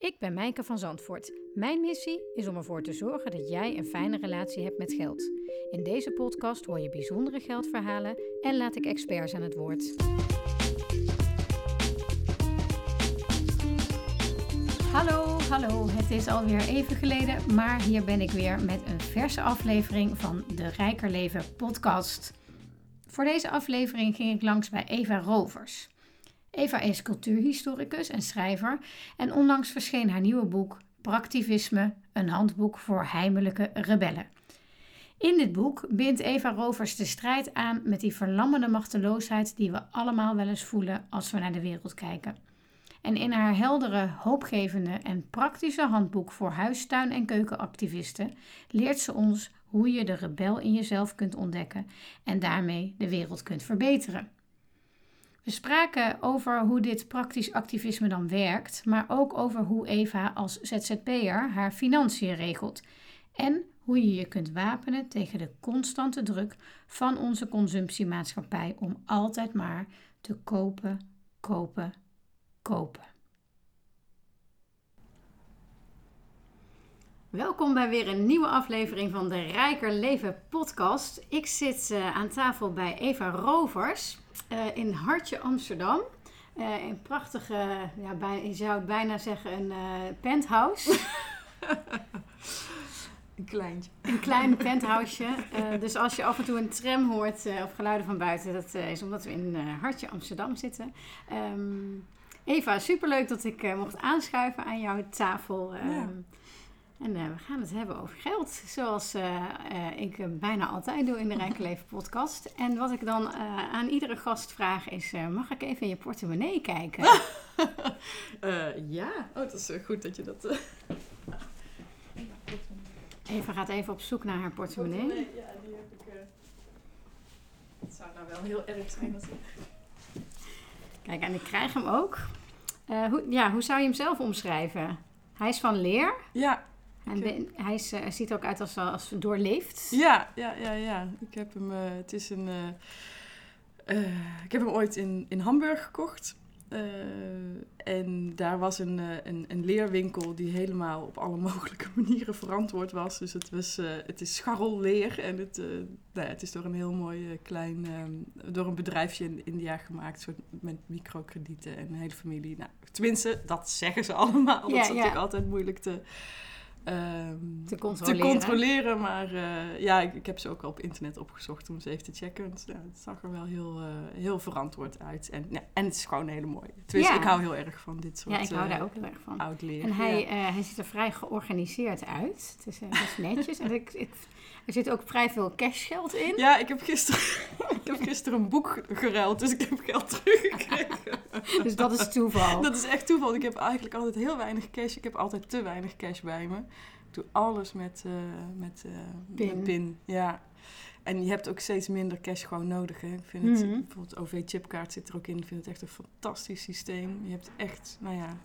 Ik ben Mijke van Zandvoort. Mijn missie is om ervoor te zorgen dat jij een fijne relatie hebt met geld. In deze podcast hoor je bijzondere geldverhalen en laat ik experts aan het woord. Hallo, hallo. Het is alweer even geleden, maar hier ben ik weer met een verse aflevering van de Rijker Leven podcast. Voor deze aflevering ging ik langs bij Eva Rovers. Eva is cultuurhistoricus en schrijver en onlangs verscheen haar nieuwe boek Praktivisme, een handboek voor heimelijke rebellen. In dit boek bindt Eva Rovers de strijd aan met die verlammende machteloosheid die we allemaal wel eens voelen als we naar de wereld kijken. En in haar heldere, hoopgevende en praktische handboek voor huistuin- en keukenactivisten leert ze ons hoe je de rebel in jezelf kunt ontdekken en daarmee de wereld kunt verbeteren. We spraken over hoe dit praktisch activisme dan werkt, maar ook over hoe Eva als ZZP'er haar financiën regelt en hoe je je kunt wapenen tegen de constante druk van onze consumptiemaatschappij om altijd maar te kopen, kopen, kopen. Welkom bij weer een nieuwe aflevering van de Rijker Leven podcast. Ik zit uh, aan tafel bij Eva Rovers uh, in Hartje Amsterdam. Uh, een prachtige, ja, bij, je zou het bijna zeggen, een penthouse. een kleintje. Een klein penthouseje. dus als je af en toe een tram hoort of geluiden van buiten, dat is omdat we in Hartje Amsterdam zitten. Um, Eva, superleuk dat ik mocht aanschuiven aan jouw tafel. Um, ja. En uh, we gaan het hebben over geld, zoals uh, uh, ik bijna altijd doe in de Rijke Leven podcast. En wat ik dan aan iedere gast vraag is, mag ik even in je portemonnee kijken? ja, oh, dat is goed dat je dat... Eva gaat even op zoek naar haar portemonnee. portemonnee ja, die heb ik... Het zou nou wel heel erg zijn als ik... Kijk, en ik krijg hem ook. hoe, ja, hoe zou je hem zelf omschrijven? Hij is van leer. Ja, en ben, hij, is, uh, ziet er ook uit als, als doorleefd. Ja, ja, ja, ja. Ik heb hem, uh, het is een, uh, ik heb hem ooit in, in Hamburg gekocht. en daar was een, een, een, leerwinkel die helemaal op alle mogelijke manieren verantwoord was. Dus het, was, het is scharrelleer en het, nou ja, het is door een heel mooi klein, um, door een bedrijfje in India gemaakt, soort met microkredieten en een hele familie. Nou, tenminste, dat zeggen ze allemaal. Dat is ja. natuurlijk altijd moeilijk te, ehm, Te controleren. controleren, maar eh, ja, ik, ik heb ze ook al op internet opgezocht om ze even te checken. Ja, het zag er wel heel, eh, heel verantwoord uit. En, ja, en het is gewoon. Tenminste, Ja. ik hou heel erg van dit soort Ja, ik hou eh, daar ook heel erg van. oud leer. En hij, eh, hij ziet er vrij georganiseerd uit. Het is, eh, het is netjes. en ik, ik, er zit ook vrij veel cashgeld in. Ja, ik heb, gisteren, ik heb gisteren een boek geruild, dus ik heb geld teruggekregen. Dus dat is toeval. Dat is echt toeval. Ik heb eigenlijk altijd heel weinig cash. Ik heb altijd te weinig cash bij me. Ik doe alles met, eh, met, eh, Pin. met pin. Ja. En je hebt ook steeds minder cash gewoon nodig. Hè. Ik vind het, Mhm. bijvoorbeeld OV-chipkaart zit er ook in. Ik vind het echt een fantastisch systeem. Je hebt echt, nou ja,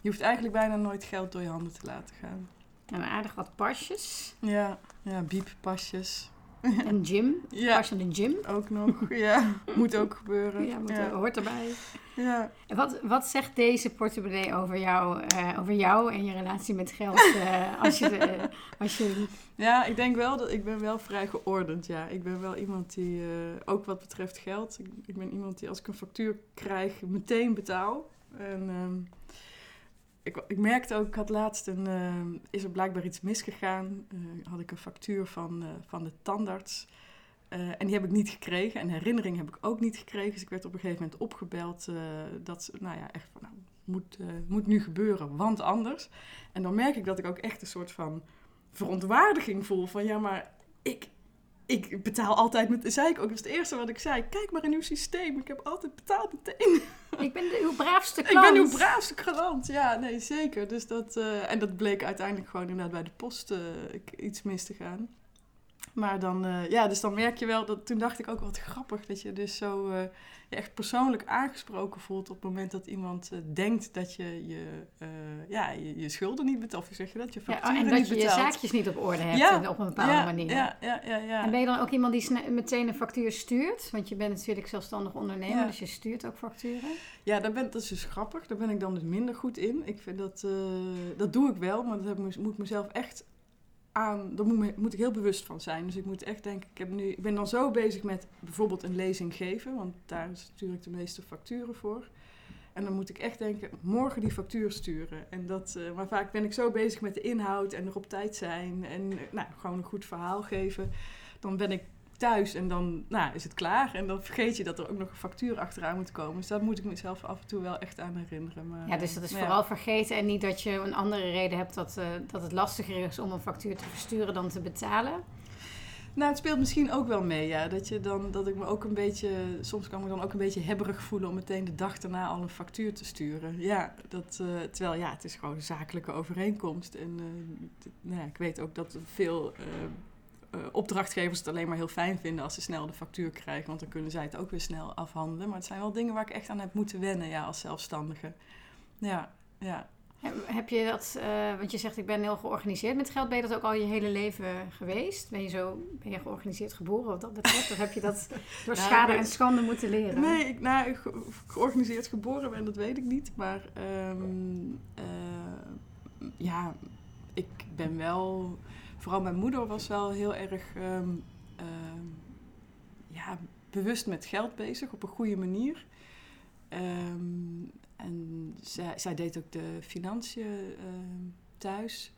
je hoeft eigenlijk bijna nooit geld door je handen te laten gaan. En aardig wat pasjes. Ja, ja bieppasjes. Een gym. Ja, Pas in de gym. ook nog. Ja, moet ook gebeuren. Ja, moet, ja. hoort erbij. ja. En wat, wat zegt deze portemonnee over jou, eh, over jou en je relatie met geld? eh, als, je, de- als je... Ja, ik denk wel dat ik ben wel vrij geordend. Ja, ik ben wel iemand die, eh, ook wat betreft geld, ik, ik ben iemand die als ik een factuur krijg, meteen betaal. En ehm, ik, ik merkte ook, ik had laatst een, ehm, is er blijkbaar iets misgegaan. Eh, had ik een factuur van, eh, van de tandarts. Eh, en die heb ik niet gekregen. En herinnering heb ik ook niet gekregen. Dus ik werd op een gegeven moment opgebeld eh, dat nou ja, echt van, nou, moet, eh, moet nu gebeuren, want anders. En dan merk ik dat ik ook echt een soort van verontwaardiging voel. Van ja, maar ik, ik betaal altijd met. Zei ik ook, dat is het eerste wat ik zei. Kijk maar in uw systeem. Ik heb altijd betaald meteen. Ik ben de, uw braafste Ik klant. ben uw braafste klant. Ja, nee, zeker. Dus dat, eh, en dat bleek uiteindelijk gewoon inderdaad bij de post eh, ik- iets mis te gaan. Maar dan, eh, ja, dus dan merk je wel dat toen dacht ik ook wat grappig dat je dus zo eh, je echt persoonlijk aangesproken voelt op het moment dat iemand eh, denkt dat je je, ja, je, je schulden niet betaalt. Of zeg je dat? Je facturen ja, en dat je je zaakjes niet op orde hebt ja, op een bepaalde ja, manier. Ja, ja, ja, ja. En ben je dan ook iemand die meteen een factuur stuurt? Want je bent natuurlijk zelfstandig ondernemer, dus je stuurt ook facturen. Ja, daar ben, dat is dus grappig. Daar ben ik dan dus minder goed in. Ik vind dat, dat doe ik wel, maar dat moet ik mezelf echt aan, daar moet, moet, ik heel bewust van zijn. Dus ik moet echt denken, ik, heb nu, ik ben dan zo bezig met bijvoorbeeld een lezing geven, want daar stuur ik de meeste facturen voor. En dan moet ik echt denken, morgen die factuur sturen. En dat, uh, maar vaak ben ik zo bezig met de inhoud en er op tijd zijn en uh, nou, gewoon een goed verhaal geven. Dan ben ik thuis en dan nou, is het klaar. En dan vergeet je dat er ook nog een factuur achteraan moet komen. Dus daar moet ik mezelf af en toe wel echt aan herinneren. Maar, ja, dus dat is vooral vergeten en niet dat je een andere reden hebt dat, uh, dat het lastiger is om een factuur te versturen dan te betalen. Nou, het speelt misschien ook wel mee, ja. Dat, je dan, dat ik me ook een beetje, soms kan ik me dan ook een beetje hebberig voelen om meteen de dag daarna al een factuur te sturen. Ja, dat, uh, terwijl ja, het is gewoon een zakelijke overeenkomst. En uh, nou ja, ik weet ook dat veel uh, opdrachtgevers het alleen maar heel fijn vinden als ze snel de factuur krijgen, want dan kunnen zij het ook weer snel afhandelen. Maar het zijn wel dingen waar ik echt aan heb moeten wennen ja, als zelfstandige. Ja, ja. Heb je dat, uh, want je zegt ik ben heel georganiseerd met geld, ben je dat ook al je hele leven geweest? Ben je zo, ben je georganiseerd geboren wat dat betreft? Of heb je dat door nou, schade en schande moeten leren? Nee, ik, nou, georganiseerd geboren ben, dat weet ik niet. Maar um, uh, ja, ik ben wel vooral mijn moeder was wel heel erg um, ja, bewust met geld bezig op een goede manier. Um, en zij, zij, deed ook de financiën thuis.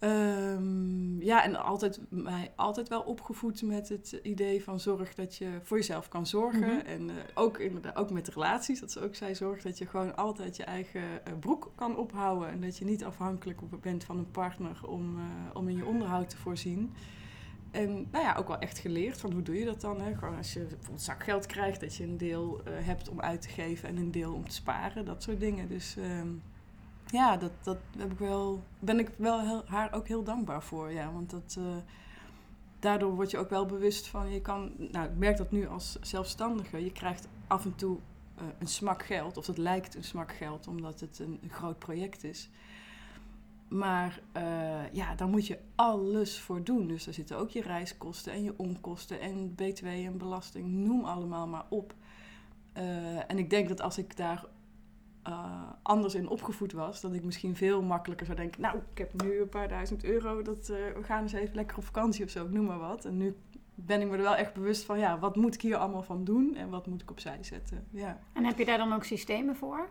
Um, ja, en altijd, mij altijd wel opgevoed met het idee van zorg dat je voor jezelf kan zorgen. Mm -hmm. En uh, ook, inderdaad, ook met relaties, dat ze ook zei, zorg dat je gewoon altijd je eigen uh, broek kan ophouden. En dat je niet afhankelijk bent van een partner om, uh, om in je onderhoud te voorzien. En nou ja, ook wel echt geleerd van hoe doe je dat dan? Hè? Gewoon als je bijvoorbeeld zakgeld krijgt, dat je een deel hebt om uit te geven en een deel om te sparen. Dat soort dingen. Dus ja, dat, dat heb ik wel, ben ik wel heel, haar ook heel dankbaar voor. Ja, want dat, uh, daardoor word je ook wel bewust van, je kan, nou ik merk dat nu als zelfstandige, je krijgt af en toe uh, een smak geld, of het lijkt een smak geld, omdat het een, groot project is. Maar uh, ja, daar moet je alles voor doen. Dus daar zitten ook je reiskosten en je onkosten en btw en belasting, noem allemaal maar op. en ik denk dat als ik daar uh, anders in opgevoed was, dat ik misschien veel makkelijker zou denken: Nou, ik heb nu een paar duizend euro, dat, uh, we gaan eens even lekker op vakantie of zo, noem maar wat. En nu ben ik me er wel echt bewust van: ja, wat moet ik hier allemaal van doen en wat moet ik opzij zetten? Ja. En heb je daar dan ook systemen voor?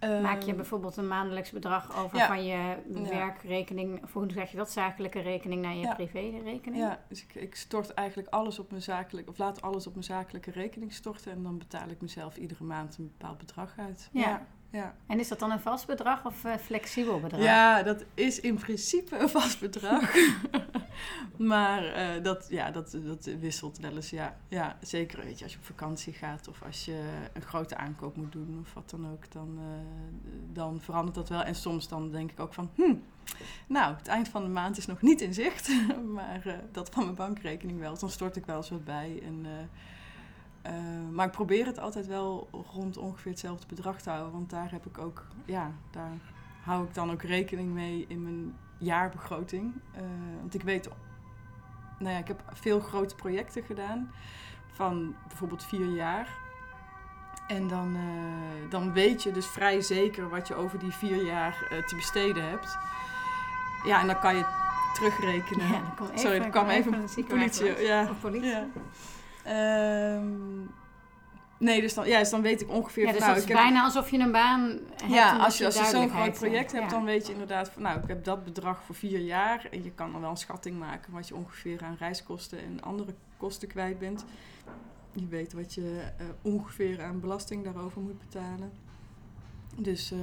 Maak je bijvoorbeeld een maandelijks bedrag over ja. van je werkrekening, of hoe zeg je dat, zakelijke rekening naar je ja. privérekening? Ja, dus ik, ik, stort eigenlijk alles op mijn zakelijke, of laat alles op mijn zakelijke rekening storten en dan betaal ik mezelf iedere maand een bepaald bedrag uit. Ja. ja. En is dat dan een vast bedrag of uh, flexibel bedrag? Ja, dat is in principe een vast bedrag. maar uh, dat, ja, dat, dat wisselt wel eens. Ja. ja, zeker weet je, als je op vakantie gaat of als je een grote aankoop moet doen of wat dan ook, dan, uh, dan verandert dat wel. En soms dan denk ik ook van, hm, nou, het eind van de maand is nog niet in zicht, maar dat van mijn bankrekening wel. Dan stort ik wel eens wat bij. En, uh, maar ik probeer het altijd wel rond ongeveer hetzelfde bedrag te houden. Want daar heb ik ook, ja, daar hou ik dan ook rekening mee in mijn jaarbegroting. Uh, want ik weet, nou ja, ik heb veel grote projecten gedaan. Van bijvoorbeeld vier jaar. En dan, uh, dan weet je dus vrij zeker wat je over die vier jaar te besteden hebt. Ja, en dan kan je terugrekenen. Ja, dan even, Sorry, er kwam even, even een politie. Ja. politie. Ja. Um, nee, dus dan, ja, dus dan weet ik ongeveer... Ja, dus van, dat nou, is bijna alsof je een baan hebt. Ja, als je, als je zo'n groot project hebt, ja. dan weet je inderdaad van... Nou, ik heb dat bedrag voor vier jaar. En je kan dan wel een schatting maken wat je ongeveer aan reiskosten en andere kosten kwijt bent. Je weet wat je uh, ongeveer aan belasting daarover moet betalen. Dus uh,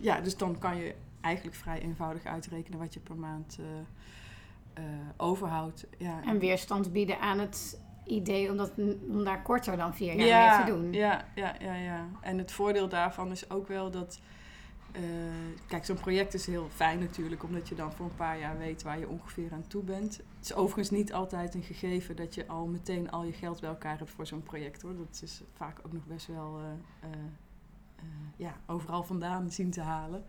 ja, dus dan kan je eigenlijk vrij eenvoudig uitrekenen wat je per maand uh, overhoudt. Ja. En weerstand bieden aan het idee om, dat, om daar korter dan vier jaar ja, mee te doen. Ja, ja, ja, ja. En het voordeel daarvan is ook wel dat kijk, zo'n project is heel fijn natuurlijk, omdat je dan voor een paar jaar weet waar je ongeveer aan toe bent. Het is overigens niet altijd een gegeven dat je al meteen al je geld bij elkaar hebt voor zo'n project hoor. Dat is vaak ook nog best wel ja, overal vandaan zien te halen.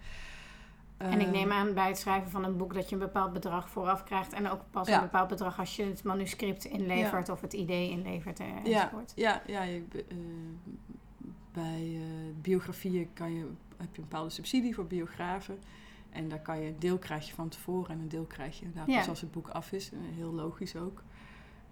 En ik neem aan bij het schrijven van een boek dat je een bepaald bedrag vooraf krijgt. En ook pas een bepaald bedrag als je het manuscript inlevert of het idee inlevert enzovoort. Ja, ja, ja je, bij uh, biografieën kan je, heb je een bepaalde subsidie voor biografen. En daar kan je een deel krijg je van tevoren en een deel krijg je inderdaad pas als het boek af is. Heel logisch ook.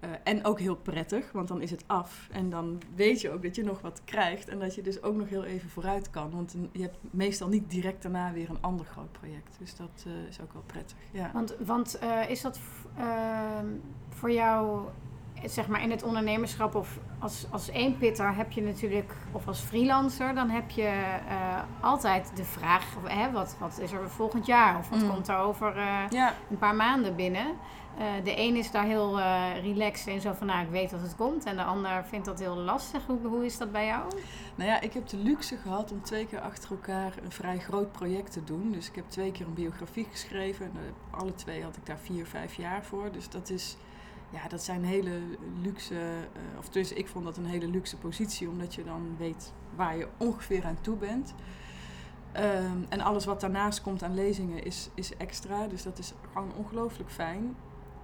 Uh, en ook heel prettig, want dan is het af. En dan weet je ook dat je nog wat krijgt. En dat je dus ook nog heel even vooruit kan. Want je hebt meestal niet direct daarna weer een ander groot project. Dus dat uh, is ook wel prettig. Ja. Want, want uh, is dat ehm, voor jou zeg maar in het ondernemerschap of als, als eenpitter heb je natuurlijk, of als freelancer, dan heb je uh, altijd de vraag: hè, wat, wat is er volgend jaar? Of wat mm. komt er over uh, ja. een paar maanden binnen? Uh, de een is daar heel relaxed in, zo van nou, ik weet dat het komt. En de ander vindt dat heel lastig. Hoe, hoe is dat bij jou? Nou ja, ik heb de luxe gehad om twee keer achter elkaar een vrij groot project te doen. Dus ik heb twee keer een biografie geschreven. En alle twee had ik daar vier, vijf jaar voor. Dus dat is ja, dat zijn hele luxe, uh, of dus ik vond dat een hele luxe positie, omdat je dan weet waar je ongeveer aan toe bent. Ehm, en alles wat daarnaast komt aan lezingen is, is extra, dus dat is gewoon ongelooflijk fijn.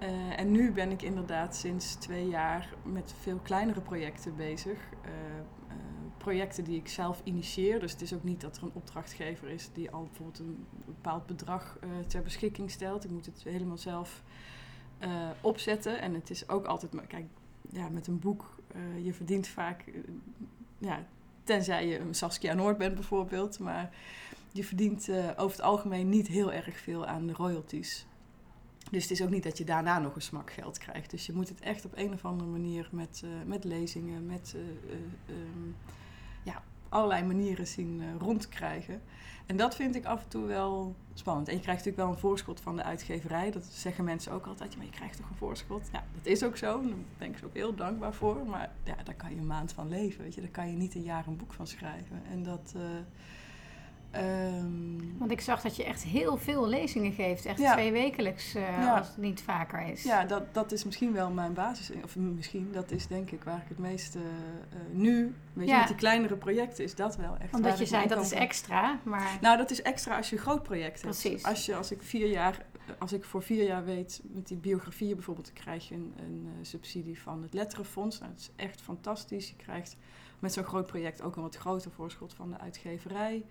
Uh, en nu ben ik inderdaad sinds twee jaar met veel kleinere projecten bezig. Uh, projecten die ik zelf initieer. Dus het is ook niet dat er een opdrachtgever is die al bijvoorbeeld een bepaald bedrag ter beschikking stelt. Ik moet het helemaal zelf uh, opzetten. En het is ook altijd, kijk, ja, met een boek, uh, je verdient vaak, uh, ja, tenzij je een Saskia Noord bent bijvoorbeeld, maar je verdient over het algemeen niet heel erg veel aan de royalties. Dus het is ook niet dat je daarna nog een smak geld krijgt. Dus je moet het echt op een of andere manier met, met lezingen, met ja, allerlei manieren zien rondkrijgen. En dat vind ik af en toe wel spannend. En je krijgt natuurlijk wel een voorschot van de uitgeverij. Dat zeggen mensen ook altijd. Maar je krijgt toch een voorschot? Ja, dat is ook zo. Daar ben ik ze ook heel dankbaar voor. Maar ja, daar kan je een maand van leven. Weet je. Daar kan je niet een jaar een boek van schrijven. En dat... Uh, Um, Want ik zag dat je echt heel veel lezingen geeft. Echt twee wekelijks, uh, als het niet vaker is. Ja, dat, dat is misschien wel mijn basis. Of misschien, dat is denk ik waar ik het meeste uh, nu... Weet je, met die kleinere projecten is dat wel echt Omdat je zei, dat is extra, maar... Nou, dat is extra als je een groot project hebt. Precies. Als, je, als ik vier jaar... Als ik voor vier jaar weet, met die biografieën bijvoorbeeld... dan krijg je een, een uh, subsidie van het Letterenfonds. Nou, dat is echt fantastisch. Je krijgt met zo'n groot project ook een wat groter voorschot van de uitgeverij...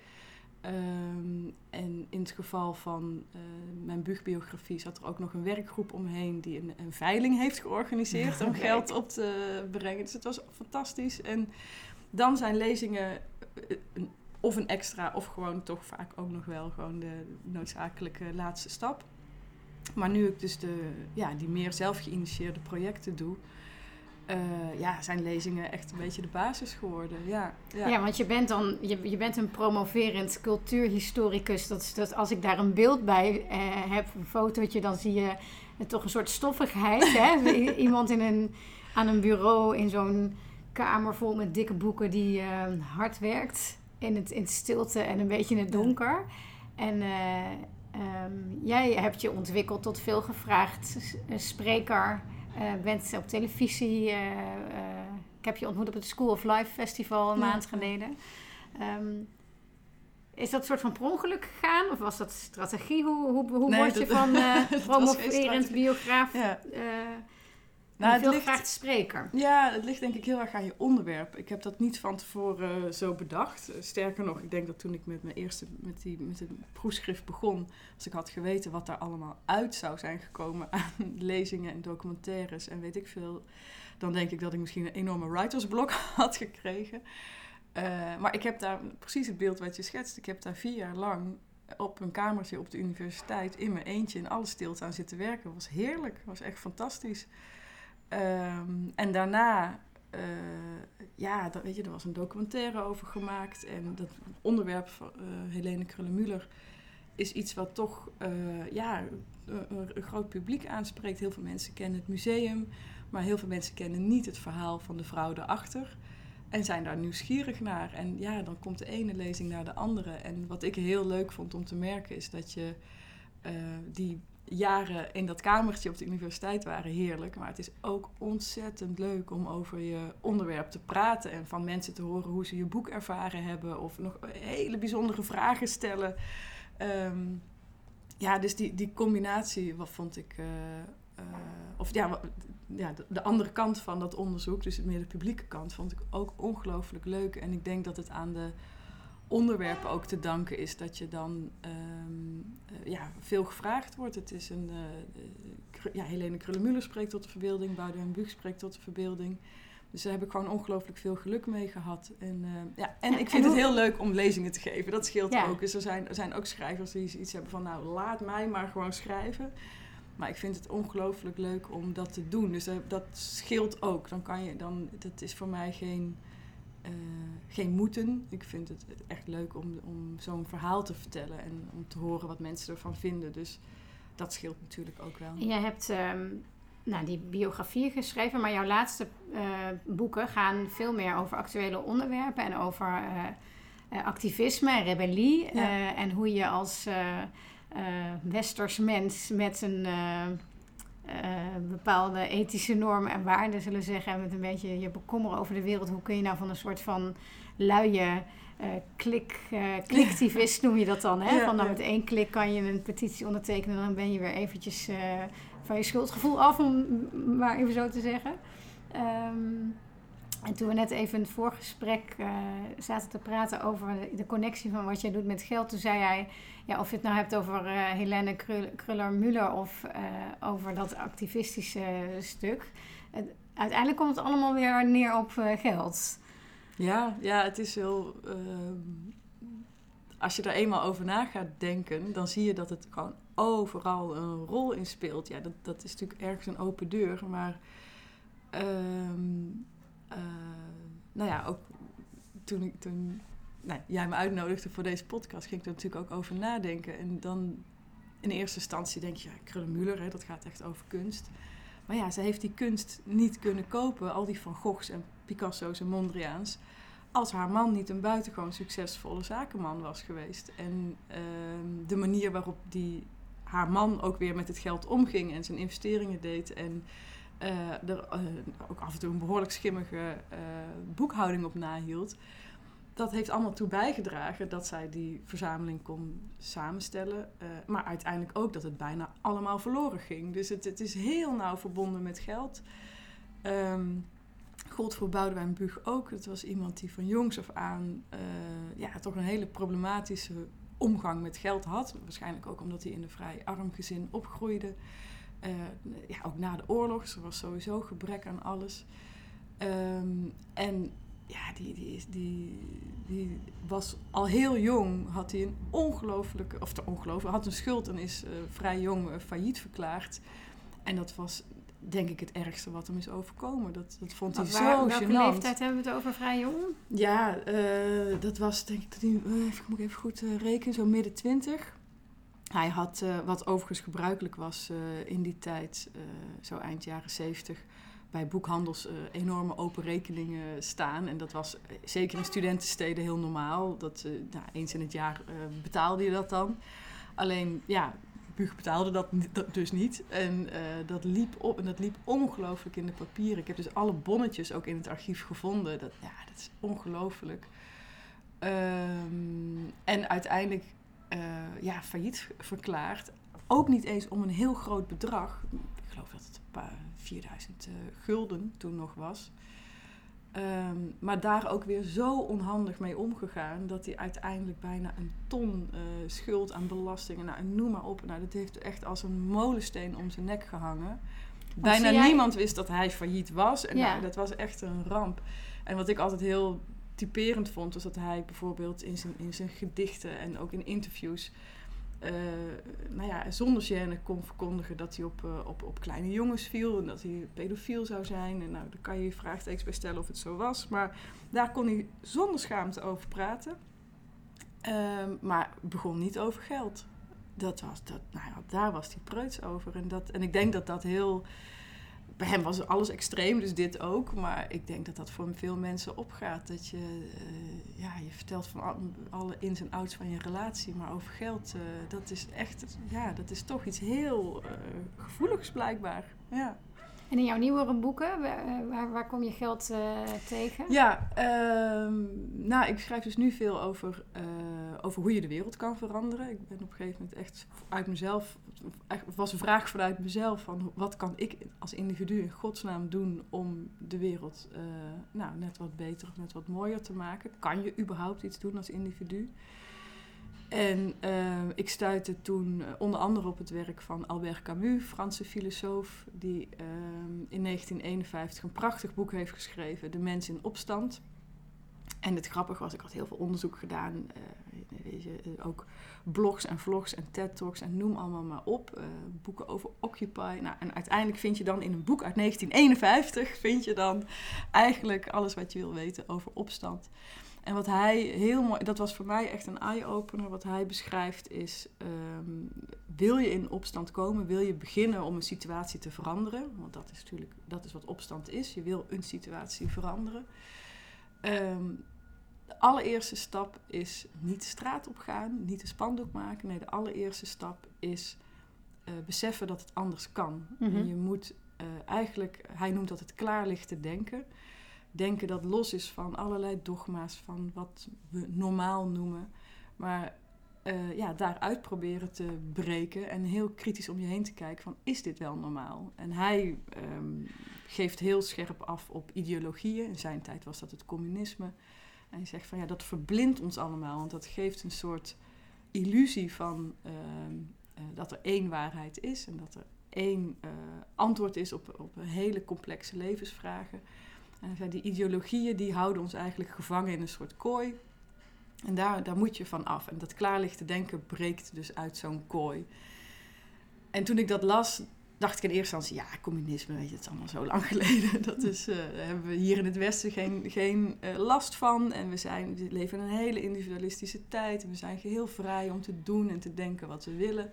Um, en in het geval van uh, mijn buugbiografie zat er ook nog een werkgroep omheen die een, een veiling heeft georganiseerd om geld op te brengen. Dus het was fantastisch. En dan zijn lezingen uh, of een extra of gewoon toch vaak ook nog wel gewoon de noodzakelijke laatste stap. Maar nu ik dus de, ja, die meer zelf geïnitieerde projecten doe, uh, ja, zijn lezingen echt een beetje de basis geworden. Ja, ja. ja want je bent dan je, je bent een promoverend cultuurhistoricus. Dat, dat als ik daar een beeld bij uh, heb, een fotootje, dan zie je toch een soort stoffigheid. hè? Iemand in een, aan een bureau in zo'n kamer vol met dikke boeken die uh, hard werkt. In het, in stilte en een beetje in het donker. En um, jij hebt je ontwikkeld tot veel gevraagd spreker bent op televisie. Uh, ik heb je ontmoet op het School of Life Festival een maand geleden. Um, is dat een soort van per ongeluk gegaan? Of was dat strategie? Hoe, hoe, hoe word je van promoverend biograaf ja. Nou, veel ligt, spreker. Ja, het ligt denk ik heel erg aan je onderwerp. Ik heb dat niet van tevoren uh, zo bedacht. Sterker nog, ik denk dat toen ik met mijn eerste met die, met het proefschrift begon, als ik had geweten wat daar allemaal uit zou zijn gekomen aan lezingen en documentaires en weet ik veel, dan denk ik dat ik misschien een enorme writersblok had gekregen. Uh, maar ik heb daar precies het beeld wat je schetst. Ik heb daar vier jaar lang op een kamertje op de universiteit in mijn eentje in alle stilte aan zitten werken. Dat was heerlijk. Dat was echt fantastisch. Um, en daarna, uh, ja, dat, weet je, er was een documentaire over gemaakt. En dat onderwerp van uh, Helene Krullenmuller is iets wat toch uh, ja, een, groot publiek aanspreekt. Heel veel mensen kennen het museum, maar heel veel mensen kennen niet het verhaal van de vrouw erachter. en zijn daar nieuwsgierig naar. En ja, dan komt de ene lezing naar de andere. En wat ik heel leuk vond om te merken is dat je eh, die jaren in dat kamertje op de universiteit waren heerlijk. Maar het is ook ontzettend leuk om over je onderwerp te praten. En van mensen te horen hoe ze je boek ervaren hebben. Of nog hele bijzondere vragen stellen. Ehm, ja, dus die, die combinatie, wat vond ik. Uh, of ja, ja de, de, andere kant van dat onderzoek, dus meer de publieke kant, vond ik ook ongelooflijk leuk. En ik denk dat het aan de onderwerpen ook te danken is dat je dan um, ja, veel gevraagd wordt. Het is een. Uh, ja, Helene Krullemuller spreekt tot de verbeelding, Boudewijn Buug spreekt tot de verbeelding. Dus daar heb ik gewoon ongelooflijk veel geluk mee gehad. En, uh, ja, en ik vind het heel leuk om lezingen te geven. Dat scheelt ook. Dus er zijn, er zijn ook schrijvers die iets hebben van, nou, laat mij maar gewoon schrijven. Maar ik vind het ongelooflijk leuk om dat te doen. Dus dat scheelt ook. Dan kan je, dan, dat is voor mij geen uh, geen moeten. Ik vind het echt leuk om, om zo'n verhaal te vertellen en om te horen wat mensen ervan vinden. Dus dat scheelt natuurlijk ook wel. Je hebt um, nou, die biografie geschreven, maar jouw laatste uh, boeken gaan veel meer over actuele onderwerpen en over uh, activisme en rebellie. Ja. en hoe je als westers mens met een bepaalde ethische normen en waarden zullen zeggen. En met een beetje je bekommeren over de wereld. Hoe kun je nou van een soort van luie uh, klik, uh, kliktivist noem je dat dan. Hè? van nou met één klik kan je een petitie ondertekenen. En dan ben je weer eventjes van je schuldgevoel af, om maar even zo te zeggen. Um, en toen we net even in het voorgesprek uh, zaten te praten over de, connectie van wat jij doet met geld, toen zei hij, ja, of je het nou hebt over uh, Helene Kruller-Müller of uh, over dat activistische stuk. Uiteindelijk komt het allemaal weer neer op geld. Ja, ja, het is heel. als je daar eenmaal over na gaat denken, dan zie je dat het gewoon overal een rol in speelt. Ja, dat, dat is natuurlijk ergens een open deur, maar. Ehm, uh, nou ja, ook toen, ik, toen nou, jij me uitnodigde voor deze podcast, ging ik er natuurlijk ook over nadenken. En dan in eerste instantie denk je, ja, Krullenmuller, dat gaat echt over kunst. Maar ja, ze heeft die kunst niet kunnen kopen, al die Van Goghs en Picasso's en Mondriaans, als haar man niet een buitengewoon succesvolle zakenman was geweest. En uh, de manier waarop die, haar man ook weer met het geld omging en zijn investeringen deed en uh, er uh, ook af en toe een behoorlijk schimmige uh, boekhouding op nahield. Dat heeft allemaal toe bijgedragen dat zij die verzameling kon samenstellen. maar uiteindelijk ook dat het bijna allemaal verloren ging. Dus het, het is heel nauw verbonden met geld. Um, gold voor Boudewijn Buug ook. Het was iemand die van jongs af aan ja, toch een hele problematische omgang met geld had. Waarschijnlijk ook omdat hij in een vrij arm gezin opgroeide. Uh, ja, ook na de oorlog, er was sowieso gebrek aan alles. Um, en ja, die, die, die, die was al heel jong, had hij een ongelooflijke, of te ongelooflijk, had een schuld en is uh, vrij jong uh, failliet verklaard. En dat was denk ik het ergste wat hem is overkomen. Dat, dat vond hij waar, zo welke gênant. Welke leeftijd hebben we het over vrij jong? Ja, dat was denk ik, dat hij, even, moet ik even goed rekenen, zo midden twintig. Hij had, uh, wat overigens gebruikelijk was uh, in die tijd, uh, zo eind jaren zeventig, bij boekhandels enorme open rekeningen staan. En dat was zeker in studentensteden heel normaal. Dat, nou, eens in het jaar betaalde je dat dan. Alleen, ja, Bug betaalde dat, dus niet. En dat liep op en dat liep ongelooflijk in de papieren. Ik heb dus alle bonnetjes ook in het archief gevonden. Dat, ja, dat is ongelooflijk. Um, en uiteindelijk uh, ja, failliet verklaard. Ook niet eens om een heel groot bedrag. Ik geloof dat het een paar 4000 uh, gulden toen nog was. Um, maar daar ook weer zo onhandig mee omgegaan dat hij uiteindelijk bijna een ton uh, schuld aan belastingen, nou, noem maar op. Nou, dat heeft echt als een molensteen om zijn nek gehangen. Bijna jij... niemand wist dat hij failliet was. En ja. nou, dat was echt een ramp. En wat ik altijd heel typerend vond, was dat hij bijvoorbeeld in zijn, in zijn gedichten en ook in interviews. Uh, nou ja, zonder gêne kon verkondigen dat hij op, uh, op, op kleine jongens viel en dat hij pedofiel zou zijn. En nou, daar kan je je vraagtekens bij stellen of het zo was. Maar daar kon hij zonder schaamte over praten. Uh, maar begon niet over geld. Dat was, dat, nou ja, daar was hij preuts over. En, dat, en ik denk dat dat heel bij hem was alles extreem, dus dit ook. Maar ik denk dat dat voor veel mensen opgaat. Dat je, uh, ja, je vertelt van alle ins en outs van je relatie, maar over geld, uh, dat is echt, ja, dat is toch iets heel uh, gevoeligs blijkbaar. Ja. En in jouw nieuwere boeken, waar, waar kom je geld uh, tegen? Ja, uh, nou, ik schrijf dus nu veel over, uh, over hoe je de wereld kan veranderen. Ik ben op een gegeven moment echt uit mezelf, het was een vraag vanuit mezelf van wat kan ik als individu in godsnaam doen om de wereld nou, net wat beter of net wat mooier te maken? Kan je überhaupt iets doen als individu? En uh, ik stuitte toen uh, onder andere op het werk van Albert Camus, Franse filosoof, die uh, in 1951 een prachtig boek heeft geschreven, De Mens in Opstand. En het grappige was, ik had heel veel onderzoek gedaan, je, ook blogs en vlogs en TED-talks en noem allemaal maar op. boeken over Occupy. Nou, en uiteindelijk vind je dan in een boek uit 1951, vind je dan eigenlijk alles wat je wil weten over opstand. En wat hij heel mooi, dat was voor mij echt een eye-opener. Wat hij beschrijft is: um, wil je in opstand komen? Wil je beginnen om een situatie te veranderen? Want dat is natuurlijk dat is wat opstand is. Je wil een situatie veranderen. Um, de allereerste stap is niet de straat op gaan, niet de spandoek maken. Nee, de allereerste stap is uh, beseffen dat het anders kan. Mm -hmm. En je moet uh, eigenlijk, hij noemt dat het klaarlichte denken denken dat los is van allerlei dogma's, van wat we normaal noemen. Maar uh, ja, daaruit proberen te breken en heel kritisch om je heen te kijken van is dit wel normaal? En hij um, geeft heel scherp af op ideologieën. In zijn tijd was dat het communisme. En hij zegt van ja, dat verblindt ons allemaal, want dat geeft een soort illusie van uh, uh, dat er één waarheid is en dat er één uh, antwoord is op, op hele complexe levensvragen. En zei, die ideologieën die houden ons eigenlijk gevangen in een soort kooi. En daar, daar moet je van af. En dat klaarlichte denken breekt dus uit zo'n kooi. En toen ik dat las, dacht ik in eerste instantie, ja, communisme, weet je, het is allemaal zo lang geleden. Dat is, uh, daar hebben we hier in het Westen geen, geen uh, last van. En we, zijn, we leven in een hele individualistische tijd. En we zijn geheel vrij om te doen en te denken wat we willen.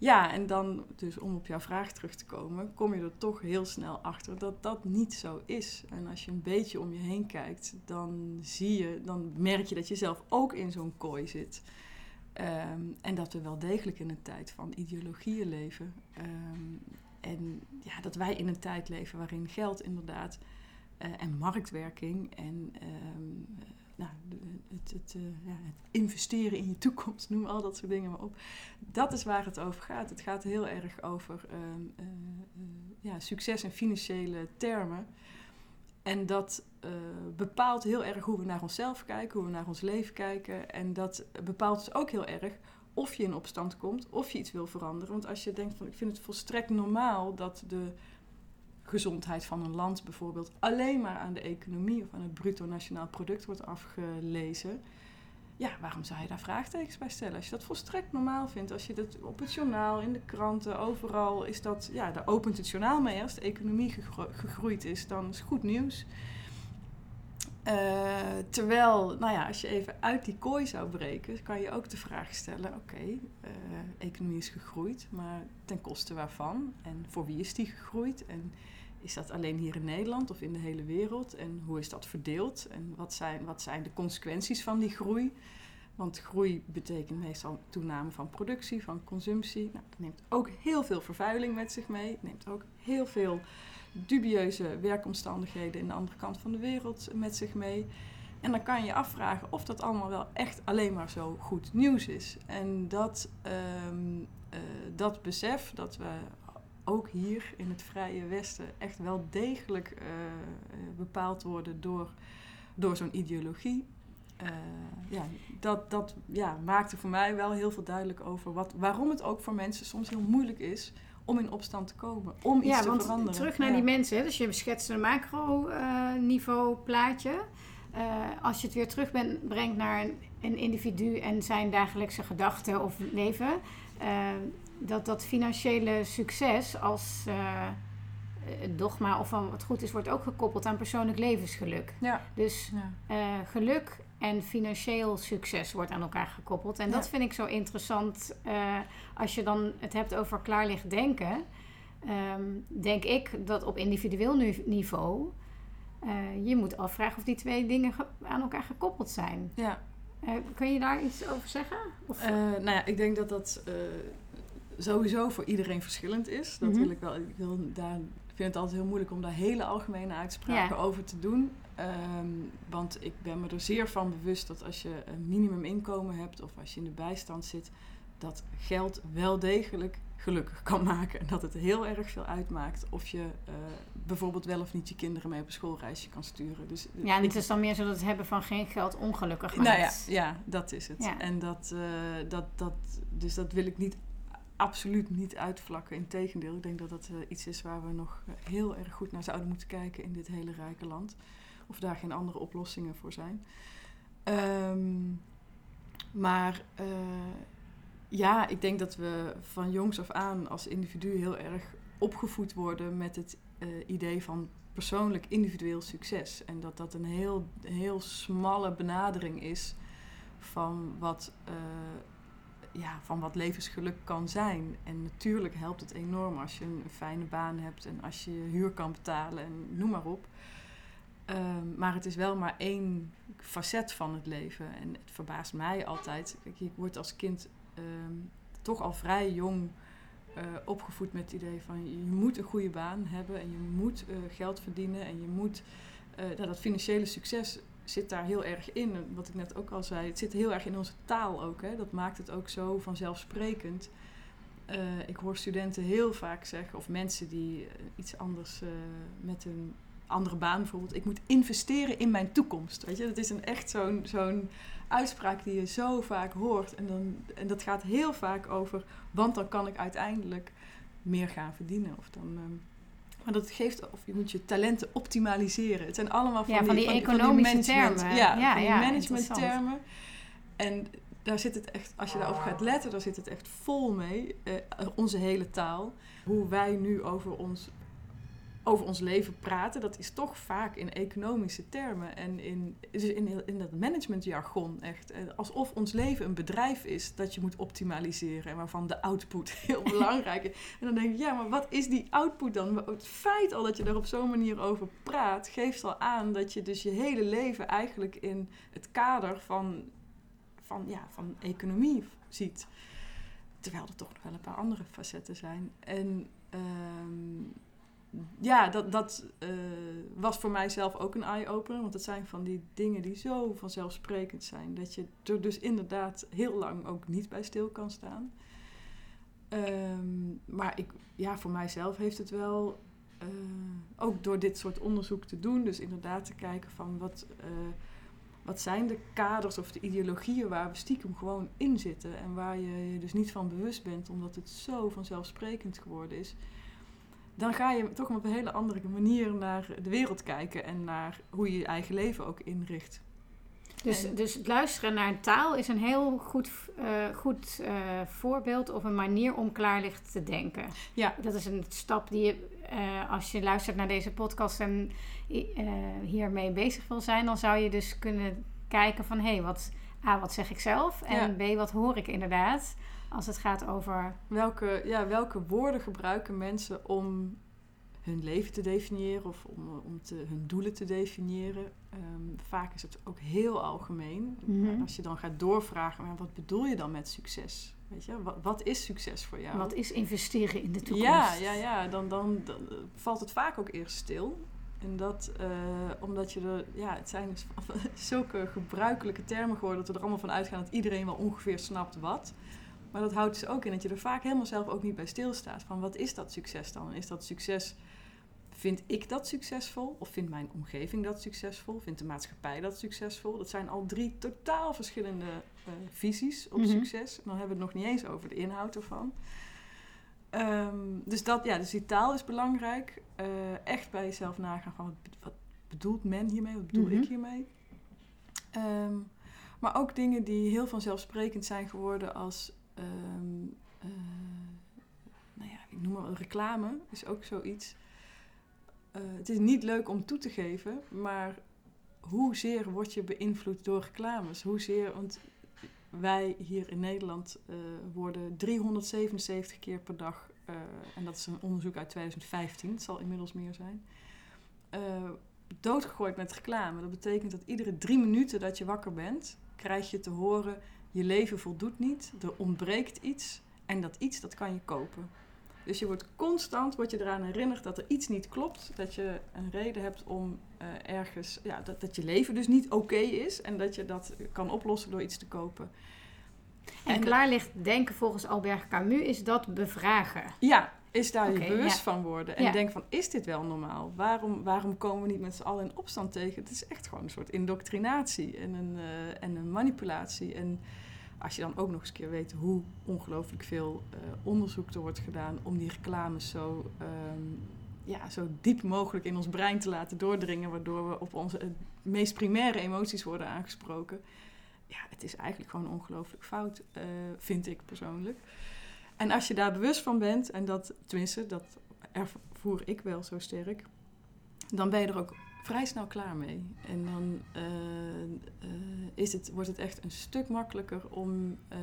Ja, en dan, dus om op jouw vraag terug te komen, kom je er toch heel snel achter dat dat niet zo is. En als je een beetje om je heen kijkt, dan zie je, dan merk je dat je zelf ook in zo'n kooi zit. Um, en dat we wel degelijk in een tijd van ideologieën leven. Um, en ja, dat wij in een tijd leven waarin geld inderdaad uh, en marktwerking en um, nou, het, het, uh, ja, het, investeren in je toekomst, noem al dat soort dingen maar op. Dat is waar het over gaat. Het gaat heel erg over uh, uh, ja, succes en financiële termen. En dat bepaalt heel erg hoe we naar onszelf kijken, hoe we naar ons leven kijken. En dat bepaalt dus ook heel erg of je in opstand komt, of je iets wil veranderen. Want als je denkt van ik vind het volstrekt normaal dat de gezondheid van een land bijvoorbeeld alleen maar aan de economie of aan het bruto nationaal product wordt afgelezen. Ja, waarom zou je daar vraagtekens bij stellen? Als je dat volstrekt normaal vindt, als je dat op het journaal, in de kranten, overal is dat, ja, daar opent het journaal mee. Als de economie gegro gegroeid is, dan is goed nieuws. Uh, terwijl, nou ja, als je even uit die kooi zou breken, kan je ook de vraag stellen: oké, okay, uh, economie is gegroeid, maar ten koste waarvan? En voor wie is die gegroeid? En is dat alleen hier in Nederland of in de hele wereld? En hoe is dat verdeeld? En wat zijn, wat zijn de consequenties van die groei? Want groei betekent meestal toename van productie, van consumptie. Nou, dat neemt ook heel veel vervuiling met zich mee. Neemt ook heel veel dubieuze werkomstandigheden in de andere kant van de wereld met zich mee. En dan kan je afvragen of dat allemaal wel echt alleen maar zo goed nieuws is. En dat, um, uh, dat besef dat we ook hier in het Vrije Westen echt wel degelijk uh, bepaald worden door, door zo'n ideologie. Uh, ja, dat, dat ja, maakte voor mij wel heel veel duidelijk over wat, waarom het ook voor mensen soms heel moeilijk is om in opstand te komen, om iets ja, te want veranderen. Terug naar ja. die mensen, dus je schetst een macro-niveau plaatje. Uh, als je het weer terug ben, brengt naar een, een, individu en zijn dagelijkse gedachten of leven, dat dat financiële succes als uh, dogma of van wat goed is, wordt ook gekoppeld aan persoonlijk levensgeluk. Ja. Dus ja. geluk en financieel succes wordt aan elkaar gekoppeld. En Ja. dat vind ik zo interessant uh, als je dan het hebt over klaarlicht denken. ehm, denk ik dat op individueel niveau eh, je moet afvragen of die twee dingen ge- aan elkaar gekoppeld zijn. Ja. Eh, kun je daar iets over zeggen? Of, Eh, nou ja, ik denk dat dat eh, sowieso voor iedereen verschillend is. Dat Mhm. wil ik wel. Ik wil daar, vind het altijd heel moeilijk om daar hele algemene uitspraken Ja. over te doen. Ehm, want ik ben me er zeer van bewust dat als je een minimuminkomen hebt of als je in de bijstand zit, dat geld wel degelijk gelukkig kan maken. En dat het heel erg veel uitmaakt of je eh, bijvoorbeeld wel of niet je kinderen mee op een schoolreisje kan sturen. Dus, ja, en het is dan meer zo dat het hebben van geen geld ongelukkig maakt. nou ja, ja, dat is het. Ja. En dat, eh, dat, dat, dus dat wil ik niet, absoluut niet uitvlakken. Integendeel, ik denk dat dat eh, iets is waar we nog eh, heel erg goed naar zouden moeten kijken in dit hele rijke land. Of daar geen andere oplossingen voor zijn. Ehm, maar eh, ja, ik denk dat we van jongs af aan als individu heel erg opgevoed worden met het idee van persoonlijk individueel succes. En dat dat een heel, heel smalle benadering is van wat, ja, van wat levensgeluk kan zijn. En natuurlijk helpt het enorm als je een fijne baan hebt en als je huur kan betalen en noem maar op. Ehm, maar het is wel maar één facet van het leven. En het verbaast mij altijd. Kijk, je wordt als kind ehm, toch al vrij jong eh, opgevoed met het idee van je moet een goede baan hebben en je moet eh, geld verdienen en je moet. eh, nou, dat financiële succes zit daar heel erg in. Wat ik net ook al zei, het zit heel erg in onze taal ook. Hè? Dat maakt het ook zo vanzelfsprekend. Eh, ik hoor studenten heel vaak zeggen, of mensen die eh, iets anders eh, met een andere baan bijvoorbeeld, ik moet investeren in mijn toekomst. Weet je, dat is een echt zo'n zo'n uitspraak die je zo vaak hoort. En, dan, en dat gaat heel vaak over, want dan kan ik uiteindelijk meer gaan verdienen. Of dan, ehm, maar dat geeft, of je moet je talenten optimaliseren. Het zijn allemaal van, Ja, van die economische termen. Ja, Ja, van die. En daar zit het echt, als je daarop gaat letten, daar zit het echt vol mee. eh, onze hele taal. Hoe wij nu over ons, over ons leven praten, dat is toch vaak in economische termen. En in, dus in, in dat managementjargon echt. Eh, Alsof ons leven een bedrijf is dat je moet optimaliseren. En waarvan de output heel belangrijk is. En dan denk ik, ja, maar wat is die output dan? Het feit al dat je daar op zo'n manier over praat, geeft al aan dat je dus je hele leven eigenlijk in het kader van, van, ja, van economie ziet. Terwijl er toch nog wel een paar andere facetten zijn. En ehm, ja, dat, dat eh, was voor mijzelf ook een eye-opener. Want het zijn van die dingen die zo vanzelfsprekend zijn. Dat je er dus inderdaad heel lang ook niet bij stil kan staan. Ehm, maar ik, ja, voor mijzelf heeft het wel, eh, ook door dit soort onderzoek te doen, dus inderdaad te kijken van wat, eh, wat zijn de kaders of de ideologieën waar we stiekem gewoon in zitten en waar je je dus niet van bewust bent, omdat het zo vanzelfsprekend geworden is. Dan ga je toch op een hele andere manier naar de wereld kijken en naar hoe je je eigen leven ook inricht. Dus, En- dus het luisteren naar taal is een heel goed, eh, goed eh, voorbeeld of een manier om klaarlicht te denken. Ja. Dat is een stap die je, eh, als je luistert naar deze podcast en hiermee bezig wil zijn, dan zou je dus kunnen kijken van hé, hey, wat, A, wat zeg ik zelf? En B, wat hoor ik inderdaad als het gaat over. Welke, ja, welke woorden gebruiken mensen om hun leven te definiëren of om, om te, hun doelen te definiëren? Ehm, vaak is het ook heel algemeen. Mhm. Als je dan gaat doorvragen, maar wat bedoel je dan met succes? Weet je, wat, wat is succes voor jou? Wat is investeren in de toekomst? Ja, ja, ja. Dan, dan, dan eh, valt het vaak ook eerst stil. En dat eh, omdat je er, ja, het zijn dus zulke gebruikelijke termen geworden dat we er allemaal van uitgaan dat iedereen wel ongeveer snapt wat. Maar dat houdt dus ook in dat je er vaak helemaal zelf ook niet bij stilstaat. Van wat is dat succes dan? Is dat succes, vind ik dat succesvol? Of vindt mijn omgeving dat succesvol? Vindt de maatschappij dat succesvol? Dat zijn al drie totaal verschillende eh, visies op Mhm. succes. En dan hebben we het nog niet eens over de inhoud ervan. Ehm, dus, dat, ja, dus die taal is belangrijk. Eh, echt bij jezelf nagaan van wat, wat bedoelt men hiermee? Wat bedoel Mhm. ik hiermee? Ehm, maar ook dingen die heel vanzelfsprekend zijn geworden als... ehm, eh, nou ja, ik noem maar reclame, is ook zoiets. Eh, het is niet leuk om toe te geven, maar hoezeer word je beïnvloed door reclames? Hoezeer, want wij hier in Nederland eh, worden 377 keer per dag en dat is een onderzoek uit 2015, het zal inmiddels meer zijn, doodgegooid met reclame. Dat betekent dat iedere drie minuten dat je wakker bent, krijg je te horen, je leven voldoet niet, er ontbreekt iets en dat iets, dat kan je kopen. Dus je wordt constant wordt je eraan herinnerd dat er iets niet klopt. Dat je een reden hebt om uh, ergens, ja, dat, dat je leven dus niet oké is. En dat je dat kan oplossen door iets te kopen. En, en klaar ligt denken volgens Albert Camus is dat bevragen. Ja, is daar okay, je bewust van worden. En ja. denk van, is dit wel normaal? Waarom, waarom komen we niet met z'n allen in opstand tegen? Het is echt gewoon een soort indoctrinatie en een, uh, en een manipulatie. En als je dan ook nog eens een keer weet hoe ongelooflijk veel uh, onderzoek er wordt gedaan om die reclames zo, um, ja, zo diep mogelijk in ons brein te laten doordringen, waardoor we op onze uh, meest primaire emoties worden aangesproken. Ja, het is eigenlijk gewoon ongelooflijk fout, uh, vind ik persoonlijk. En als je daar bewust van bent, en dat, tenminste, dat ervoer ik wel zo sterk, dan ben je er ook vrij snel klaar mee. En dan uh, uh, is het, wordt het echt een stuk makkelijker om uh,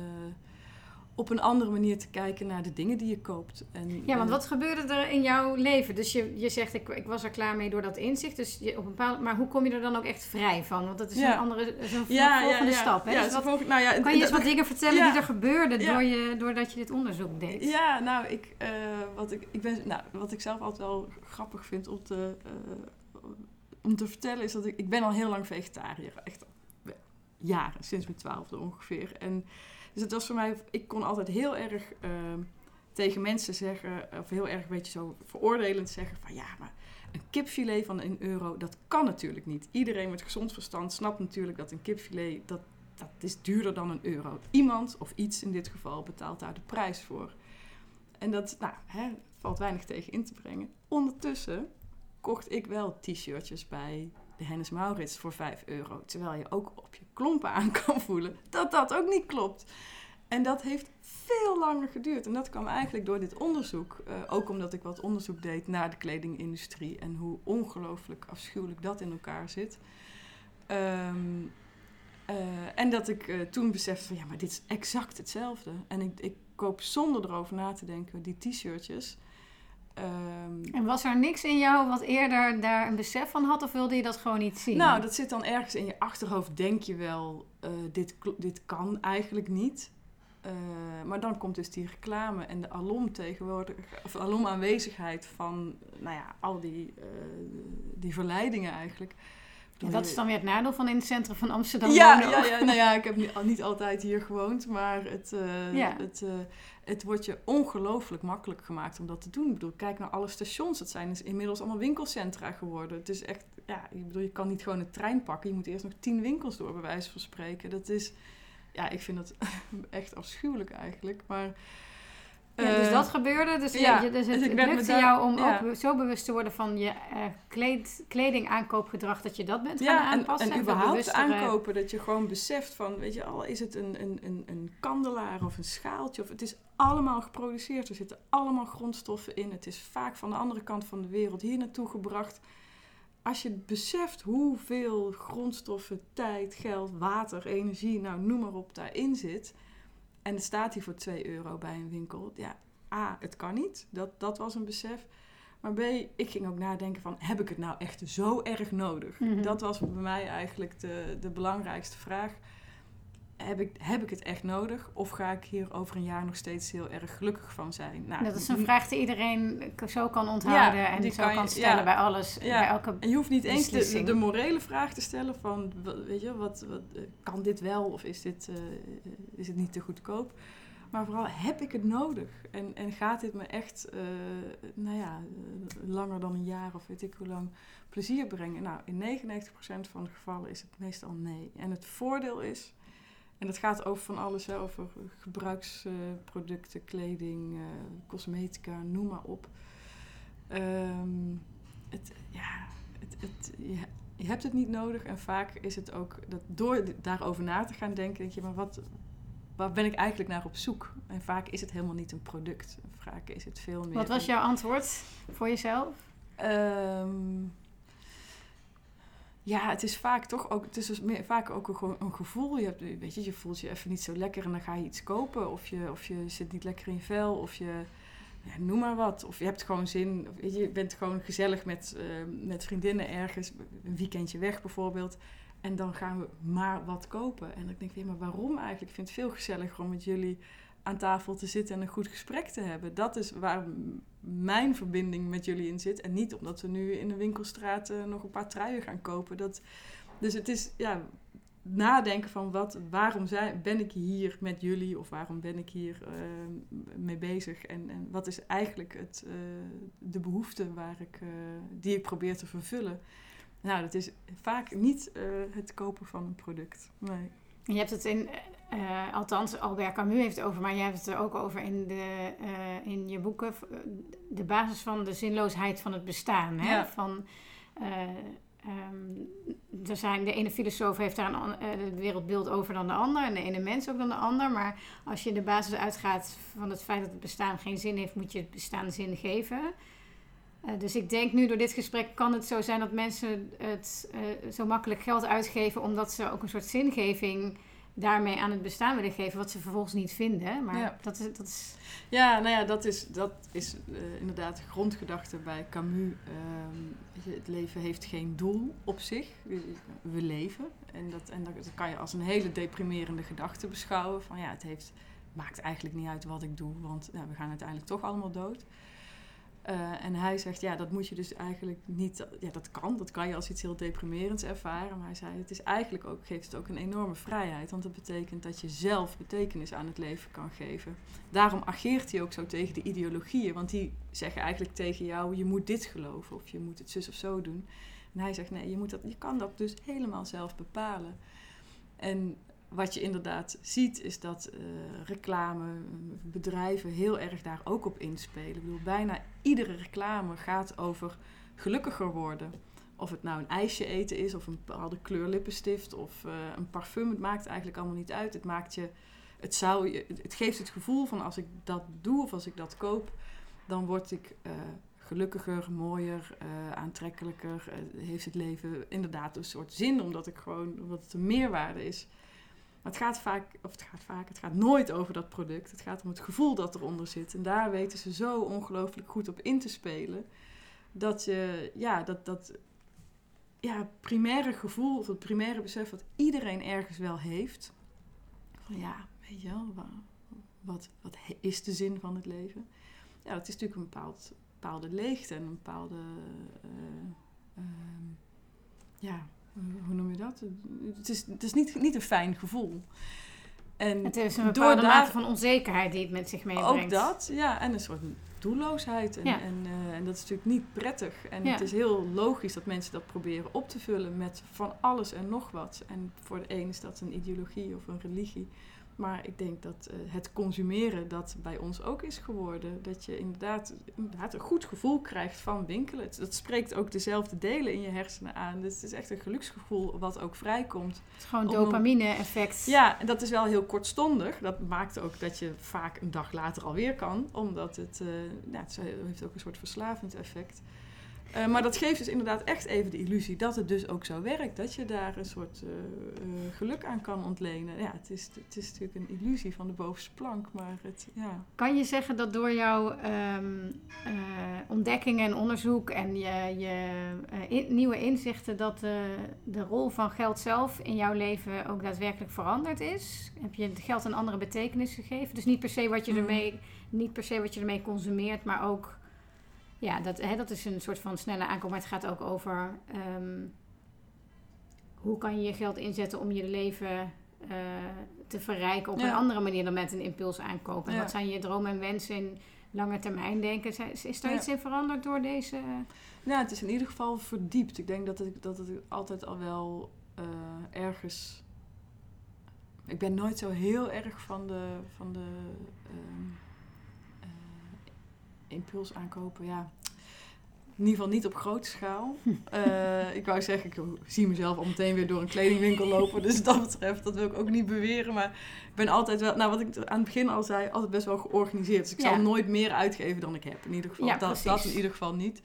op een andere manier te kijken naar de dingen die je koopt. En, ja, want wat gebeurde er in jouw leven? Dus je, je zegt, ik, ik was er klaar mee door dat inzicht. Dus je, op een bepaalde, maar hoe kom je er dan ook echt vrij van? Want dat is ja. een andere zo'n ja, volgende ja, stap. Hè? Ja, dus wat, volg, nou ja, kan je eens wat dingen vertellen die er gebeurden door je, doordat je dit onderzoek deed? Ja, nou, ik, wat, ik, ik ben, nou, wat ik zelf altijd wel grappig vind om te om te vertellen is dat ik, ik ben al heel lang vegetariër. Echt jaren, sinds mijn twaalfde ongeveer. En dus het was voor mij, ik kon altijd heel erg uh, tegen mensen zeggen, of heel erg een beetje zo veroordelend zeggen van ja, maar een kipfilet van een euro, dat kan natuurlijk niet. Iedereen met gezond verstand snapt natuurlijk dat een kipfilet, dat, dat is duurder dan een euro. Iemand, of iets in dit geval, betaalt daar de prijs voor. En dat nou, hè, valt weinig tegen in te brengen. Ondertussen kocht ik wel t-shirtjes bij de Hennis Maurits voor 5 euro. Terwijl je ook op je klompen aan kan voelen dat dat ook niet klopt. En dat heeft veel langer geduurd. En dat kwam eigenlijk door dit onderzoek. Uh, ook omdat ik wat onderzoek deed naar de kledingindustrie en hoe ongelooflijk afschuwelijk dat in elkaar zit. Um, uh, en dat ik uh, toen besefte van ja, maar dit is exact hetzelfde. En ik, ik koop zonder erover na te denken die t-shirtjes. Um, en was er niks in jou wat eerder daar een besef van had, of wilde je dat gewoon niet zien? Nou, dat zit dan ergens in je achterhoofd. Denk je wel, uh, dit, dit kan eigenlijk niet. Uh, maar dan komt dus die reclame en de alom tegenwoordig, of alom aanwezigheid van, nou ja, al die, uh, die verleidingen eigenlijk. Ja, dat is dan weer het nadeel van in het centrum van Amsterdam. Ja, ja, ja, nou ja, ik heb niet, niet altijd hier gewoond, maar het, uh, ja. het, uh, het wordt je ongelooflijk makkelijk gemaakt om dat te doen. Ik bedoel, kijk naar alle stations. Het zijn dus inmiddels allemaal winkelcentra geworden. Het is echt, ja, ik bedoel, je kan niet gewoon een trein pakken. Je moet eerst nog tien winkels door, bij wijze van spreken. Dat is, ja, ik vind dat echt afschuwelijk eigenlijk. Maar ja, dus dat gebeurde. Dus, ja, je, dus het, dus het lukte jou om ja. ook zo bewust te worden van je uh, kleed, kleding aankoopgedrag dat je dat bent gaan aanpassen. En, en überhaupt aankopen, dat je gewoon beseft van, weet je, al is het een, een, een, een kandelaar of een schaaltje, of het is allemaal geproduceerd. Er zitten allemaal grondstoffen in. Het is vaak van de andere kant van de wereld hier naartoe gebracht. Als je beseft hoeveel grondstoffen, tijd, geld, water, energie, nou noem maar op, daarin zit en het staat hier voor 2 euro bij een winkel. Ja, A, het kan niet. Dat, dat was een besef. Maar B, ik ging ook nadenken van, heb ik het nou echt zo erg nodig? Mm -hmm. Dat was bij mij eigenlijk de, de belangrijkste vraag. Heb ik, heb ik het echt nodig? Of ga ik hier over een jaar nog steeds heel erg gelukkig van zijn? Nou, dat is een vraag die iedereen zo kan onthouden ja, en die zo kan, kan stellen ja, bij alles. Ja. Bij elke en je hoeft niet eens de, de, morele vraag te stellen van, weet je, wat, wat, kan dit wel of is dit uh, is het niet te goedkoop? Maar vooral, heb ik het nodig? En, en gaat dit me echt, uh, nou ja, langer dan een jaar of weet ik hoe lang, plezier brengen? Nou, in 99% van de gevallen is het meestal nee. En het voordeel is en het gaat over van alles, over gebruiksproducten, kleding, uh, cosmetica, noem maar op. Um, het, ja, het, het, je, je, hebt het niet nodig en vaak is het ook dat door daarover na te gaan denken, denk je, maar wat, waar ben ik eigenlijk naar op zoek? En vaak is het helemaal niet een product. Vaak is het veel meer. Wat was jouw antwoord voor jezelf? Um, ja, het is vaak toch ook, het is dus meer, vaak ook een, een gevoel. Je, hebt, weet je, je voelt je even niet zo lekker en dan ga je iets kopen. Of je, of je zit niet lekker in je vel. Of je, ja, noem maar wat. Of je hebt gewoon zin, je, bent gewoon gezellig met, eh, met vriendinnen ergens, een weekendje weg bijvoorbeeld. En dan gaan we maar wat kopen. En dan denk ik, maar waarom eigenlijk? Ik vind het veel gezelliger om met jullie aan tafel te zitten en een goed gesprek te hebben. Dat is waar mijn verbinding met jullie in zit. En niet omdat we nu in de winkelstraat uh, nog een paar truien gaan kopen. Dat, dus het is ja, nadenken van wat, waarom ben ik hier met jullie of waarom ben ik hier uh, mee bezig en, en wat is eigenlijk het, uh, de behoefte waar ik, die ik probeer te vervullen. Nou, dat is vaak niet het kopen van een product. Nee. Je hebt het in, althans Albert Camus heeft het over, maar je hebt het er ook over in, de, in je boeken, de basis van de zinloosheid van het bestaan. Hè? Ja. Van, Um, er zijn, de ene filosoof heeft daar een wereldbeeld over dan de ander. En de ene mens ook dan de ander. Maar als je de basis uitgaat van het feit dat het bestaan geen zin heeft, moet je het bestaan zin geven. Uh, dus ik denk nu door dit gesprek kan het zo zijn dat mensen het uh, zo makkelijk geld uitgeven. Omdat ze ook een soort zingeving daarmee aan het bestaan willen geven, wat ze vervolgens niet vinden. Maar Ja. dat, is, dat is. Ja, nou ja, dat is, dat is eh, inderdaad de grondgedachte bij Camus. Ehm, het leven heeft geen doel op zich. We, leven. En, dat, en dat, kan je als een hele deprimerende gedachte beschouwen. Van ja, het heeft, maakt eigenlijk niet uit wat ik doe, want ja, we gaan uiteindelijk toch allemaal dood. Uh, en hij zegt, ja, dat moet je dus eigenlijk niet... Ja, dat kan. Dat kan je als iets heel deprimerends ervaren. Maar hij zei, het is eigenlijk ook, geeft het ook een enorme vrijheid. Want dat betekent dat je zelf betekenis aan het leven kan geven. Daarom ageert hij ook zo tegen de ideologieën. Want die zeggen eigenlijk tegen jou, je moet dit geloven. Of je moet het zus of zo doen. En hij zegt, nee, je, moet dat, je kan dat dus helemaal zelf bepalen. En wat je inderdaad ziet, is dat uh, reclame, bedrijven heel erg daar ook op inspelen. Ik bedoel, bijna iedere reclame gaat over gelukkiger worden. Of het nou een ijsje eten is, of een bepaalde kleur lippenstift, of uh, een parfum. Het maakt eigenlijk allemaal niet uit. Het, maakt je, het, zou je, het geeft het gevoel van als ik dat doe of als ik dat koop, dan word ik uh, gelukkiger, mooier, uh, aantrekkelijker. heeft het leven inderdaad een soort zin, omdat, ik gewoon, omdat het een meerwaarde is. Maar het gaat vaak, of het gaat vaak, het gaat nooit over dat product. Het gaat om het gevoel dat eronder zit. En daar weten ze zo ongelooflijk goed op in te spelen. Dat je, ja, dat, dat ja, primaire gevoel, of het primaire besef wat iedereen ergens wel heeft. Van ja, weet je wel, wat, wat is de zin van het leven? Ja, dat is natuurlijk een bepaald, bepaalde leegte en een bepaalde, uh, uh, ja, hoe noem je dat? Het is, het is niet, niet een fijn gevoel. En het is een bepaalde daar, mate van onzekerheid die het met zich meebrengt. Ook dat, ja. En een soort doelloosheid. En, ja. en, uh, en dat is natuurlijk niet prettig. En ja. het is heel logisch dat mensen dat proberen op te vullen met van alles en nog wat. En voor de een is dat een ideologie of een religie. Maar ik denk dat uh, het consumeren dat bij ons ook is geworden. Dat je inderdaad, inderdaad een goed gevoel krijgt van winkelen. Het, dat spreekt ook dezelfde delen in je hersenen aan. Dus het is echt een geluksgevoel wat ook vrijkomt. Het is gewoon dopamine-effect. Ja, en dat is wel heel kortstondig. Dat maakt ook dat je vaak een dag later alweer kan. Omdat het, uh, ja, het heeft ook een soort verslavend effect. Uh, maar dat geeft dus inderdaad echt even de illusie dat het dus ook zo werkt. Dat je daar een soort uh, uh, geluk aan kan ontlenen. Ja, het is, het is natuurlijk een illusie van de bovenste plank, maar het, ja. Kan je zeggen dat door jouw um, ontdekkingen en onderzoek en je, je in, nieuwe inzichten... dat de rol van geld zelf in jouw leven ook daadwerkelijk veranderd is? Heb je het geld een andere betekenis gegeven? Dus niet per se wat je ermee, niet per se wat je ermee consumeert, maar ook... Ja, dat, hè, dat is een soort van snelle aankoop. Maar het gaat ook over um, hoe kan je je geld inzetten om je leven uh, te verrijken op ja. een andere manier dan met een impuls aankopen. En ja. wat zijn je dromen en wensen in lange termijn denken? Is, daar ja. iets in veranderd door deze? Nou, het is in ieder geval verdiept. Ik denk dat het, dat het altijd al wel uh, ergens. Ik ben nooit zo heel erg van de. Van de um, impuls aankopen, ja. In ieder geval niet op grote schaal. Uh, ik wou zeggen, ik zie mezelf al meteen weer door een kledingwinkel lopen. Dus dat betreft, dat wil ik ook niet beweren. Maar ik ben altijd wel, nou wat ik aan het begin al zei, altijd best wel georganiseerd. Dus ik ja. zal nooit meer uitgeven dan ik heb. In ieder geval, ja, dat, dat in ieder geval niet.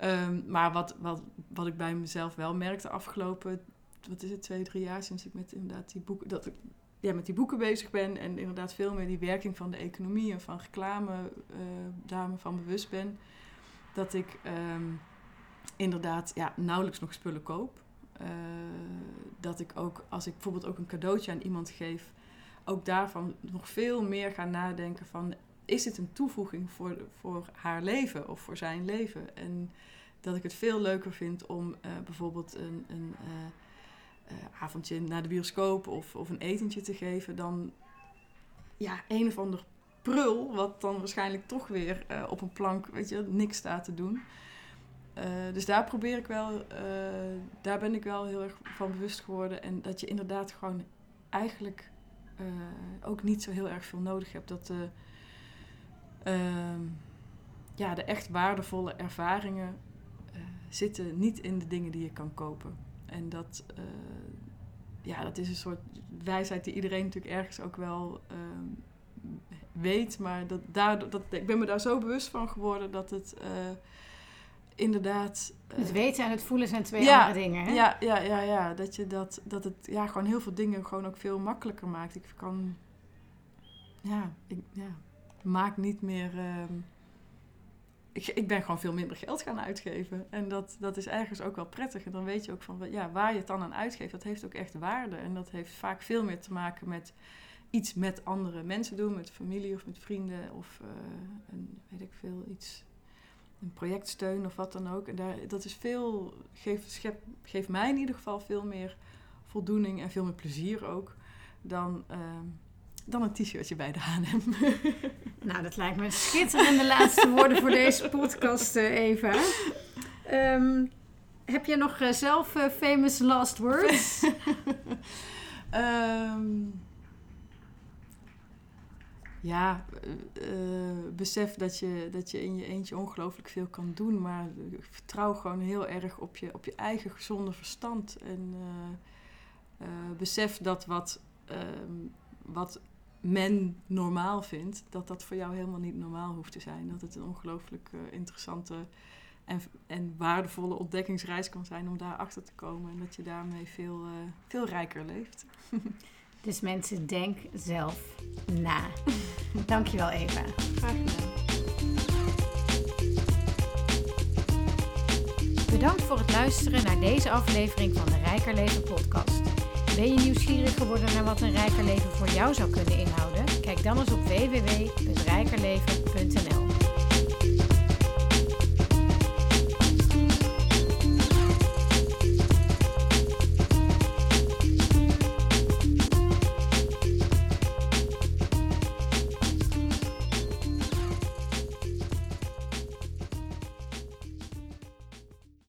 Um, maar wat, wat, wat ik bij mezelf wel merkte afgelopen, wat is het, twee, drie jaar sinds ik met inderdaad die boeken, dat ik ja, met die boeken bezig ben en inderdaad veel meer die werking van de economie en van reclame uh, van bewust ben, dat ik ehm, inderdaad ja, nauwelijks nog spullen koop. Uh, dat ik ook, als ik bijvoorbeeld ook een cadeautje aan iemand geef, ook daarvan nog veel meer ga nadenken van, is dit een toevoeging voor, voor haar leven of voor zijn leven? En dat ik het veel leuker vind om uh, bijvoorbeeld een, een avondje naar de bioscoop of, of een etentje te geven dan ja, een of ander prul, wat dan waarschijnlijk toch weer op een plank, weet je, niks staat te doen. dus daar probeer ik wel, daar ben ik wel heel erg van bewust geworden. En dat je inderdaad gewoon eigenlijk ook niet zo heel erg veel nodig hebt. Dat ehm, ja, de echt waardevolle ervaringen zitten niet in de dingen die je kan kopen. En dat, uh, ja, dat is een soort wijsheid die iedereen natuurlijk ergens ook wel uh, weet. Maar dat, daar, dat, ik ben me daar zo bewust van geworden dat het uh, inderdaad. het weten en het voelen zijn twee andere dingen. Hè? Ja, ja, ja, ja. Dat, je dat, dat het ja, gewoon heel veel dingen gewoon ook veel makkelijker maakt. Ik kan. Ja, ik ja, maak niet meer. Ehm, ik, ik ben gewoon veel minder geld gaan uitgeven. En dat, dat is ergens ook wel prettig. En dan weet je ook van ja, waar je het dan aan uitgeeft, dat heeft ook echt waarde. En dat heeft vaak veel meer te maken met iets met andere mensen doen, met familie of met vrienden of uh, een, weet ik veel, iets, een projectsteun of wat dan ook. En daar, dat is veel, geeft, geeft mij in ieder geval veel meer voldoening en veel meer plezier ook dan. Uh, dan een t-shirtje bij de H&M. Nou, dat lijkt me schitterende laatste woorden voor deze podcast, uh, Eva. Um, heb je nog uh, zelf uh, famous last words? um, ja, besef dat je, dat je in je eentje ongelooflijk veel kan doen. Maar vertrouw gewoon heel erg op je, op je eigen gezonde verstand. En besef dat wat, um, wat men normaal vindt, dat dat voor jou helemaal niet normaal hoeft te zijn. Dat het een ongelooflijk uh, interessante en, en waardevolle ontdekkingsreis kan zijn om daar achter te komen. En dat je daarmee veel, uh, veel rijker leeft. dus mensen, denk zelf na. Dankjewel Eva. Graag gedaan. Bedankt voor het luisteren naar deze aflevering van de Rijker Leven podcast. Ben je nieuwsgierig geworden naar wat een rijker leven voor jou zou kunnen inhouden? Kijk dan eens op www.rijkerleven.nl